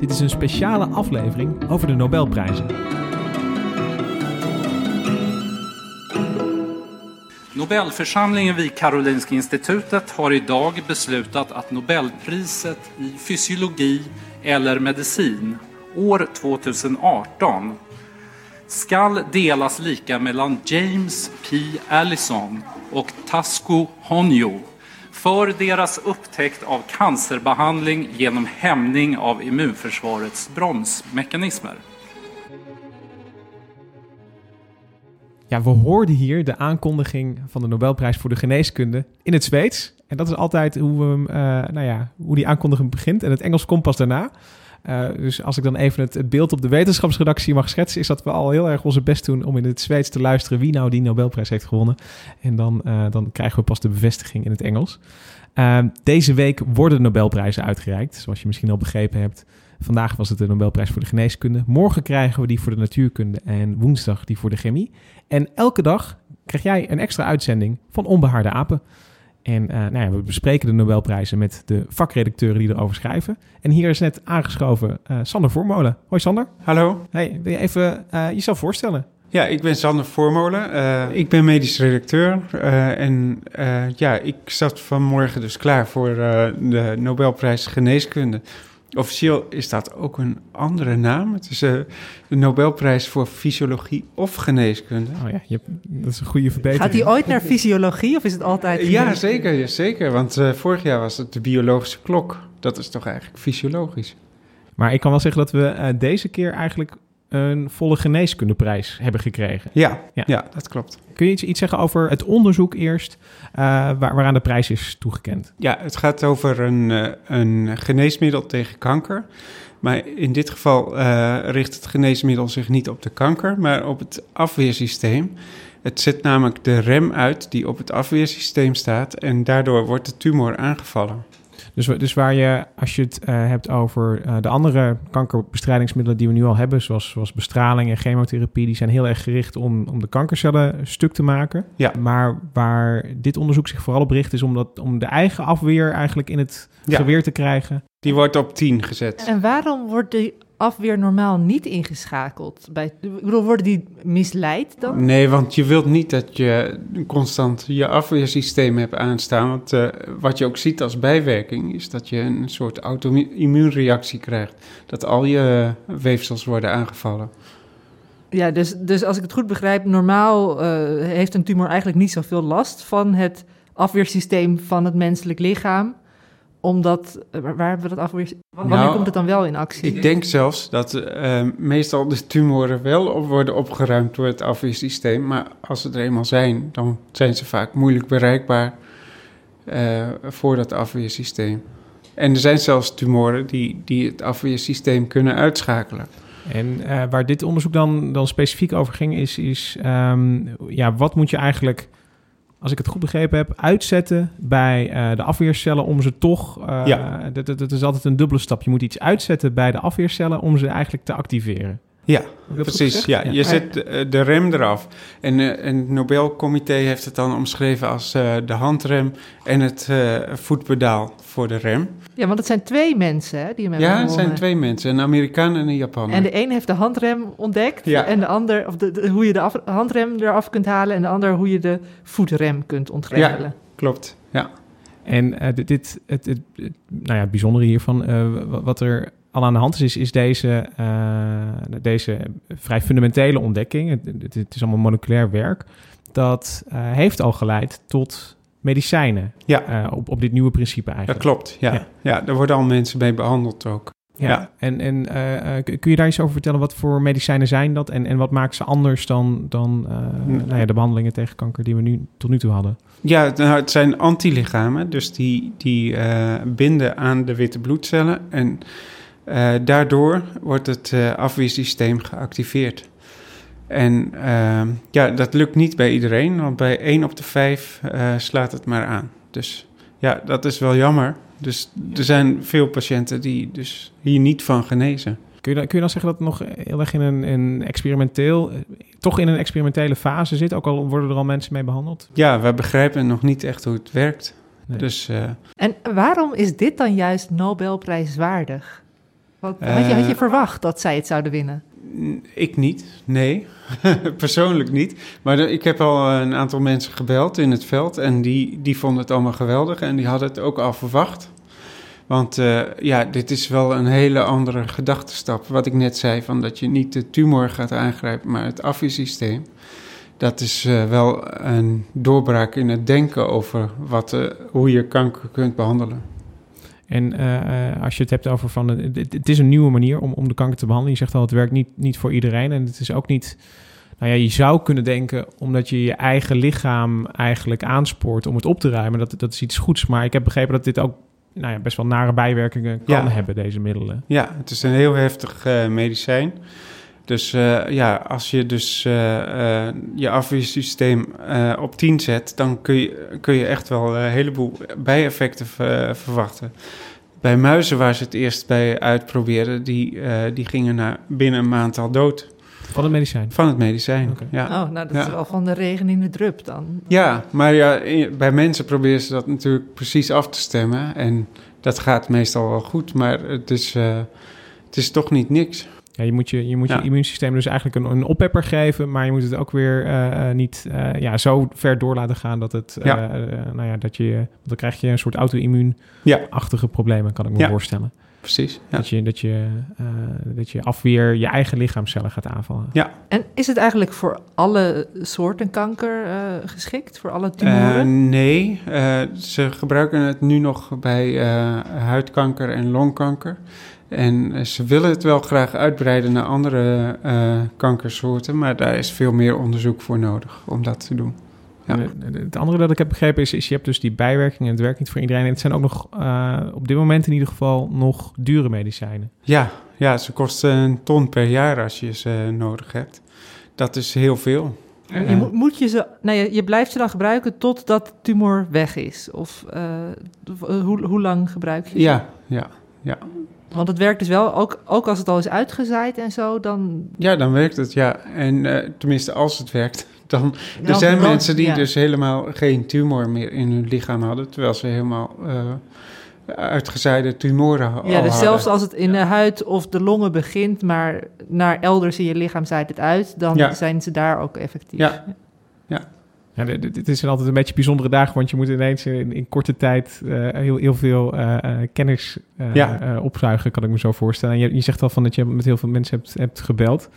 Dit is een speciale aflevering over de Nobelprijzen. Nobelförsamlingen vid Karolinska institutet har idag beslutat att Nobelpriset i fysiologi eller medicin år 2018 skall delas lika mellan James P. Allison och Tasco Honjo för deras upptäckt av cancerbehandling genom hämning av immunförsvarets bromsmekanismer. Ja, we hoorden hier de aankondiging van de Nobelprijs voor de geneeskunde in het Zweeds. En dat is altijd hoe, we, eh, nou ja, hoe die aankondiging begint. En het Engels komt pas daarna. Eh, dus als ik dan even het, beeld op de wetenschapsredactie mag schetsen, is dat we al heel erg onze best doen om in het Zweeds te luisteren wie nou die Nobelprijs heeft gewonnen. En dan, eh, dan krijgen we pas de bevestiging in het Engels. Eh, deze week worden Nobelprijzen uitgereikt, zoals je misschien al begrepen hebt. Vandaag was het de Nobelprijs voor de geneeskunde. Morgen krijgen we die voor de natuurkunde en woensdag die voor de chemie. En elke dag krijg jij een extra uitzending van Onbehaarde Apen. En eh, nou ja, we bespreken de Nobelprijzen met de vakredacteuren die erover schrijven. En hier is net aangeschoven eh, Sander Voormolen. Hoi Sander. Hallo. Hey, wil je even eh, jezelf voorstellen? Ja, ik ben Sander Voormolen. Ik ben medisch redacteur. en ja, ik zat vanmorgen dus klaar voor de Nobelprijs Geneeskunde. Officieel is dat ook een andere naam. Het is eh, de Nobelprijs voor Fysiologie of Geneeskunde. Oh ja, je hebt- dat is een goede verbetering. Gaat die ooit naar fysiologie of is het altijd... Ja, zeker, ja, zeker. Want eh, vorig jaar was het de biologische klok. Dat is toch eigenlijk fysiologisch? Maar ik kan wel zeggen dat we eh, deze keer eigenlijk een volle geneeskundeprijs hebben gekregen. Ja, Ja. ja. dat klopt. Kun je iets, iets zeggen over het onderzoek eerst, eh, waar, waaraan de prijs is toegekend? Ja, het gaat over een, eh, een geneesmiddel tegen kanker. Maar in dit geval eh, richt het geneesmiddel zich niet op de kanker, maar op het afweersysteem. Het zet namelijk de rem uit die op het afweersysteem staat en daardoor wordt de tumor aangevallen. Dus, dus waar je, als je het eh, hebt over eh, de andere kankerbestrijdingsmiddelen die we nu al hebben, zoals, zoals bestraling en chemotherapie, die zijn heel erg gericht om, om de kankercellen stuk te maken. Ja. Maar waar dit onderzoek zich vooral op richt, is om, dat, om de eigen afweer eigenlijk in het Ja. geweer te krijgen. Die wordt op 10 gezet. En waarom wordt die afweer normaal niet ingeschakeld? Bij, ik bedoel, worden die misleid dan? Nee, want je wilt niet dat je constant je afweersysteem hebt aanstaan. Want eh, wat je ook ziet als bijwerking is dat je een soort auto-immuunreactie krijgt. Dat al je weefsels worden aangevallen. Ja, dus, dus als ik het goed begrijp, normaal eh, heeft een tumor eigenlijk niet zoveel last van het afweersysteem van het menselijk lichaam. Omdat, eh, waar hebben we dat afweer... Wanneer Nou, komt het dan wel in actie? Ik denk zelfs dat eh, meestal de tumoren wel op worden opgeruimd door het afweersysteem. Maar als ze er eenmaal zijn, dan zijn ze vaak moeilijk bereikbaar eh, voor dat afweersysteem. En er zijn zelfs tumoren die, die het afweersysteem kunnen uitschakelen. En eh, waar dit onderzoek dan, dan specifiek over ging, is, is ehm, ja, wat moet je eigenlijk, als ik het goed begrepen heb, uitzetten bij eh, de afweercellen om ze toch. eh, Ja. dat, dat, dat is altijd een dubbele stap. Je moet iets uitzetten bij de afweercellen om ze eigenlijk te activeren. Ja, precies. Ja, je zet eh, de rem eraf. En, eh, en het Nobelcomité heeft het dan omschreven als eh, de handrem en het eh, voetpedaal voor de rem. Ja, want het zijn twee mensen hè, die hem hebben Ja, het zijn twee mensen, een Amerikaan en een Japaner. En de een heeft de handrem ontdekt Ja. en de ander, of de, de- hoe je de af- handrem eraf kunt halen en de ander hoe je de voetrem kunt ontgrendelen. Klopt, ja. En eh, dit, dit, het, het, het- nou ja, het bijzondere hiervan, eh, wa- wat er al aan de hand is, is, is deze, eh, deze vrij fundamentele ontdekking. Het, het, het is allemaal moleculair werk. Dat eh, heeft al geleid tot medicijnen. Ja. eh, op, op dit nieuwe principe Dat eigenlijk. klopt, ja. Ja. ja. daar worden al mensen mee behandeld ook. Ja. Ja. En, en kun je daar iets over vertellen? Wat voor medicijnen zijn dat? En, en wat maakt ze anders dan, dan nou ja, de behandelingen tegen kanker die we nu, tot nu toe hadden? Ja, het- nou, het zijn antilichamen, dus die, die binden aan de witte bloedcellen. En Eh, daardoor wordt het uh, afweersysteem geactiveerd. En uh, ja, dat lukt niet bij iedereen, want bij 1 op de 5 uh, slaat het maar aan. Dus ja, dat is wel jammer. Dus er zijn veel patiënten die dus hier niet van genezen. Kun je, dan, kun je dan zeggen dat het nog heel erg in een, een experimenteel, toch in een experimentele fase zit, ook al worden er al mensen mee behandeld? Ja, we begrijpen nog niet echt hoe het werkt. Nee. Dus, uh, en waarom is dit dan juist Nobelprijswaardig? Wat, had, je, had je verwacht dat zij het zouden winnen? Ik niet, nee. Persoonlijk niet. Maar ik heb al een aantal mensen gebeld in het veld en die, die vonden het allemaal geweldig en die hadden het ook al verwacht. Want uh, ja, dit is wel een hele andere gedachtenstap. Wat ik net zei, van dat je niet de tumor gaat aangrijpen, maar het afweersysteem. Dat is uh, wel een doorbraak in het denken over wat, uh, hoe je kanker kunt behandelen. En uh, als je het hebt over van, het, het, is een nieuwe manier om, om de kanker te behandelen. Je zegt al, het werkt niet, niet voor iedereen. En het is ook niet, nou ja, je zou kunnen denken, omdat je je eigen lichaam eigenlijk aanspoort om het op te ruimen, dat, dat is iets goeds. Maar ik heb begrepen dat dit ook nou ja, best wel nare bijwerkingen kan ja. hebben, deze middelen. Ja, het is een heel heftig uh, medicijn. Dus uh, ja, als je dus uh, je afweersysteem op 10 zet, dan kun je, kun je echt wel een heleboel bijeffecten verwachten. Bij muizen waar ze het eerst bij uitprobeerden, die, die gingen na binnen een maand al dood. Van het medicijn? Van het medicijn, okay. ja. Oh, nou dat ja. is wel van de regen in de drup dan. Ja, maar ja, bij mensen proberen ze dat natuurlijk precies af te stemmen. En dat gaat meestal wel goed, maar het is, uh, het is toch niet niks. Ja, je moet je, je, moet ja. je immuunsysteem dus eigenlijk een, een oppepper geven, maar je moet het ook weer uh, niet uh, ja, zo ver door laten gaan dat het, ja. nou ja, dat je, dan krijg je een soort auto-immuun-achtige problemen, kan ik me voorstellen. Precies. Ja. Dat, je, dat, je, uh, dat je afweer je eigen lichaamcellen gaat aanvallen. Ja. En is het eigenlijk voor alle soorten kanker uh, geschikt? Voor alle tumoren? Uh, nee, ze gebruiken het nu nog bij huidkanker en longkanker. En ze willen het wel graag uitbreiden naar andere kankersoorten, maar daar is veel meer onderzoek voor nodig om dat te doen. Ja. Het andere dat ik heb begrepen is, is je hebt dus die bijwerkingen en het werkt niet voor iedereen. En het zijn ook nog uh, op dit moment in ieder geval nog dure medicijnen. Ja, ja, ze kosten een ton per jaar als je ze nodig hebt. Dat is heel veel. En je moet, moet je ze, nou je, je blijft ze dan gebruiken totdat de tumor weg is? Of uh, hoe, hoe lang gebruik je ze? Ja, ja, ja. Want het werkt dus wel, ook, ook als het al is uitgezaaid en zo, dan... Ja, dan werkt het, ja. En uh, tenminste, als het werkt, dan... Er zijn mensen die ja. dus helemaal geen tumor meer in hun lichaam hadden... terwijl ze helemaal uh, uitgezaaide tumoren hadden. Ja, dus zelfs als het in de huid of de longen begint... maar naar elders in je lichaam zaait het uit... dan ja. zijn ze daar ook effectief. Ja, ja. Ja, dit is altijd een beetje bijzondere dagen, want je moet ineens in, in korte tijd uh, heel, heel veel uh, uh, kennis ja. opzuigen, kan ik me zo voorstellen. En je, je, zegt al van dat je met heel veel mensen hebt, hebt gebeld.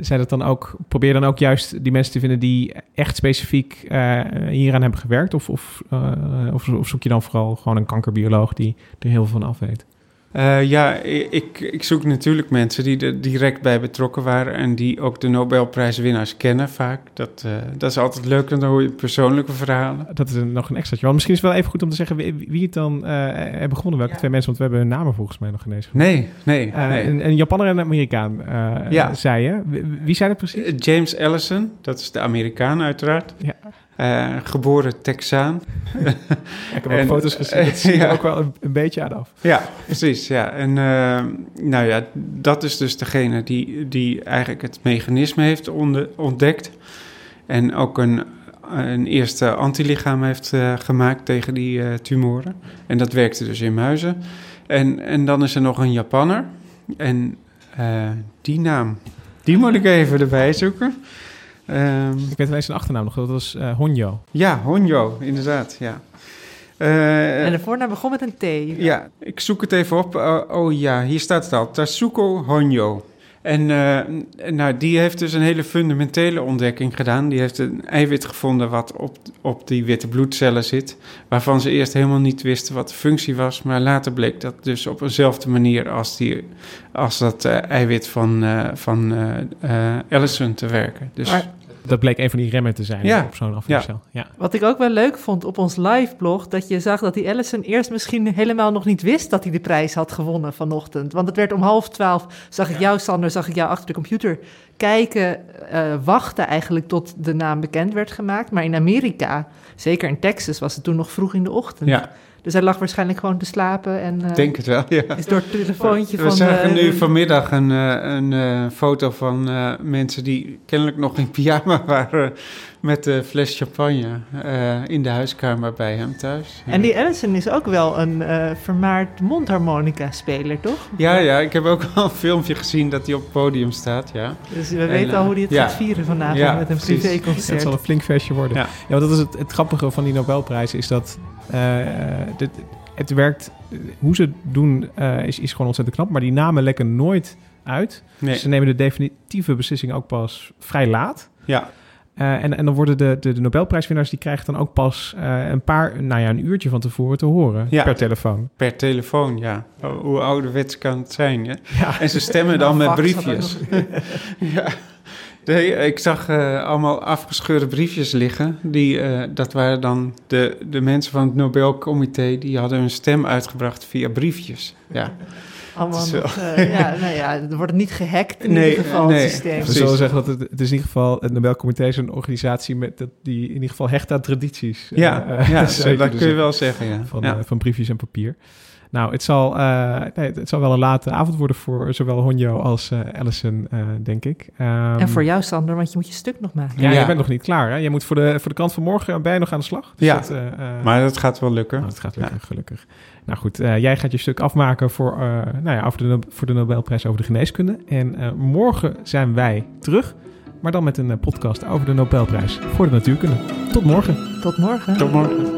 zijn dat dan ook, probeer dan ook juist die mensen te vinden die echt specifiek hieraan hebben gewerkt? Of, of, of, of, zoek je dan vooral gewoon een kankerbioloog die er heel veel van af weet? Uh, ja, ik, ik zoek natuurlijk mensen die er direct bij betrokken waren en die ook de Nobelprijswinnaars kennen vaak. Dat, uh, dat is altijd leuk, dan hoor je persoonlijke verhalen. Dat is een, nog een extraatje. Want misschien is het wel even goed om te zeggen wie, wie het dan uh, hebben gewonnen. Welke ja. twee mensen, want we hebben hun namen volgens mij nog ineens. Nee, nee. nee. Een, een, Japaner en een Amerikaan, ja. zei je. Wie, wie zijn het precies? James Ellison, dat is de Amerikaan uiteraard. Ja. Uh, geboren Texaan. ik heb ook foto's gezien, dat zie je ja. ook wel een, een, beetje aan af. Ja, precies. Ja. En uh, nou ja, dat is dus degene die, die eigenlijk het mechanisme heeft ontdekt. En ook een, een eerste antilichaam heeft uh, gemaakt tegen die tumoren. En dat werkte dus in muizen. En, en dan is er nog een Japanner. En die naam, die moet ik even erbij zoeken. Um, ik weet wel eens zijn achternaam nog, dat was uh, Honjo. Ja, Honjo, inderdaad, ja. Uh, en de voornaam begon met een T. Ja, ik zoek het even op. Uh, oh ja, hier staat het al. Tatsuko Honjo. En uh, nou, die heeft dus een hele fundamentele ontdekking gedaan. Die heeft een eiwit gevonden wat op, op die witte bloedcellen zit. Waarvan ze eerst helemaal niet wisten wat de functie was. Maar later bleek dat dus op eenzelfde manier als, die, als dat uh, eiwit van, uh, van Ellison te werken. Dus, maar Dat bleek een van die remmen te zijn Ja. op zo'n afweerscel. Ja. Wat ik ook wel leuk vond op ons live-blog, dat je zag dat die Allison eerst misschien helemaal nog niet wist dat hij de prijs had gewonnen vanochtend. Want het werd om half twaalf, zag ik jou, Sander, zag ik jou achter de computer kijken, eh, wachten eigenlijk tot de naam bekend werd gemaakt. Maar in Amerika, zeker in Texas, was het toen nog vroeg in de ochtend. Ja, Dus hij lag waarschijnlijk gewoon te slapen en eh, denk het wel, ja. is door het telefoontje We van... zagen eh, nu vanmiddag een, eh, een foto van mensen die kennelijk nog in pyjama waren met een fles champagne eh, in de huiskamer bij hem thuis. En die Allison is ook wel een eh, vermaard mondharmonica-speler, toch? Ja, ja, ik heb ook al een filmpje gezien dat hij op het podium staat, ja. Dus we weten eh, al hoe hij het ja. gaat vieren vanavond Ja, met een privéconcert. Het zal een flink feestje worden. Ja. Ja, want dat is het, het grappige van die Nobelprijs is dat eh, dit, het werkt, hoe ze het doen eh, is, is gewoon ontzettend knap, maar die namen lekken nooit uit. Nee. Ze nemen de definitieve beslissing ook pas vrij laat. Ja, Eh, en, en dan worden de, de, de Nobelprijswinnaars, die krijgen dan ook pas eh, een paar, nou ja, een uurtje van tevoren te horen Ja. per telefoon. per telefoon, ja. Hoe ouderwets kan het zijn, ja? Ja. En ze stemmen dan met Nou, had briefjes. ja. Nee, ik zag eh, allemaal afgescheurde briefjes liggen. Die, eh, dat waren dan de, de mensen van het Nobelcomité... die hadden hun stem uitgebracht via briefjes. Ja, Allemaal nog, eh, ja, nou ja, er wordt niet gehackt in Nee, ieder geval, nee. het systeem. Precies. zullen zeggen dat het, het is in ieder geval, het Nobelcomité is een organisatie met, dat, die in ieder geval hecht aan tradities. ja, ja zou dat kun je zeggen. wel zeggen, ja. van, ja. van briefjes en papier. Nou, het zal, eh, nee, het zal wel een late avond worden voor zowel Honjo als eh Allison, eh, denk ik. Ehm, En voor jou, Sander, want je moet je stuk nog maken. Ja, Ja. je bent nog niet klaar. Hè? Je moet voor de, voor de krant van morgen, ben je nog aan de slag? Dus Ja. dat, eh, eh, maar dat gaat wel lukken. nou, dat gaat lukken, gelukkig. Nou goed, eh, jij gaat je stuk afmaken voor, eh, nou ja, over de, voor de Nobelprijs over de geneeskunde. En eh, morgen zijn wij terug, maar dan met een podcast over de Nobelprijs voor de natuurkunde. Tot morgen. Tot morgen. Tot morgen.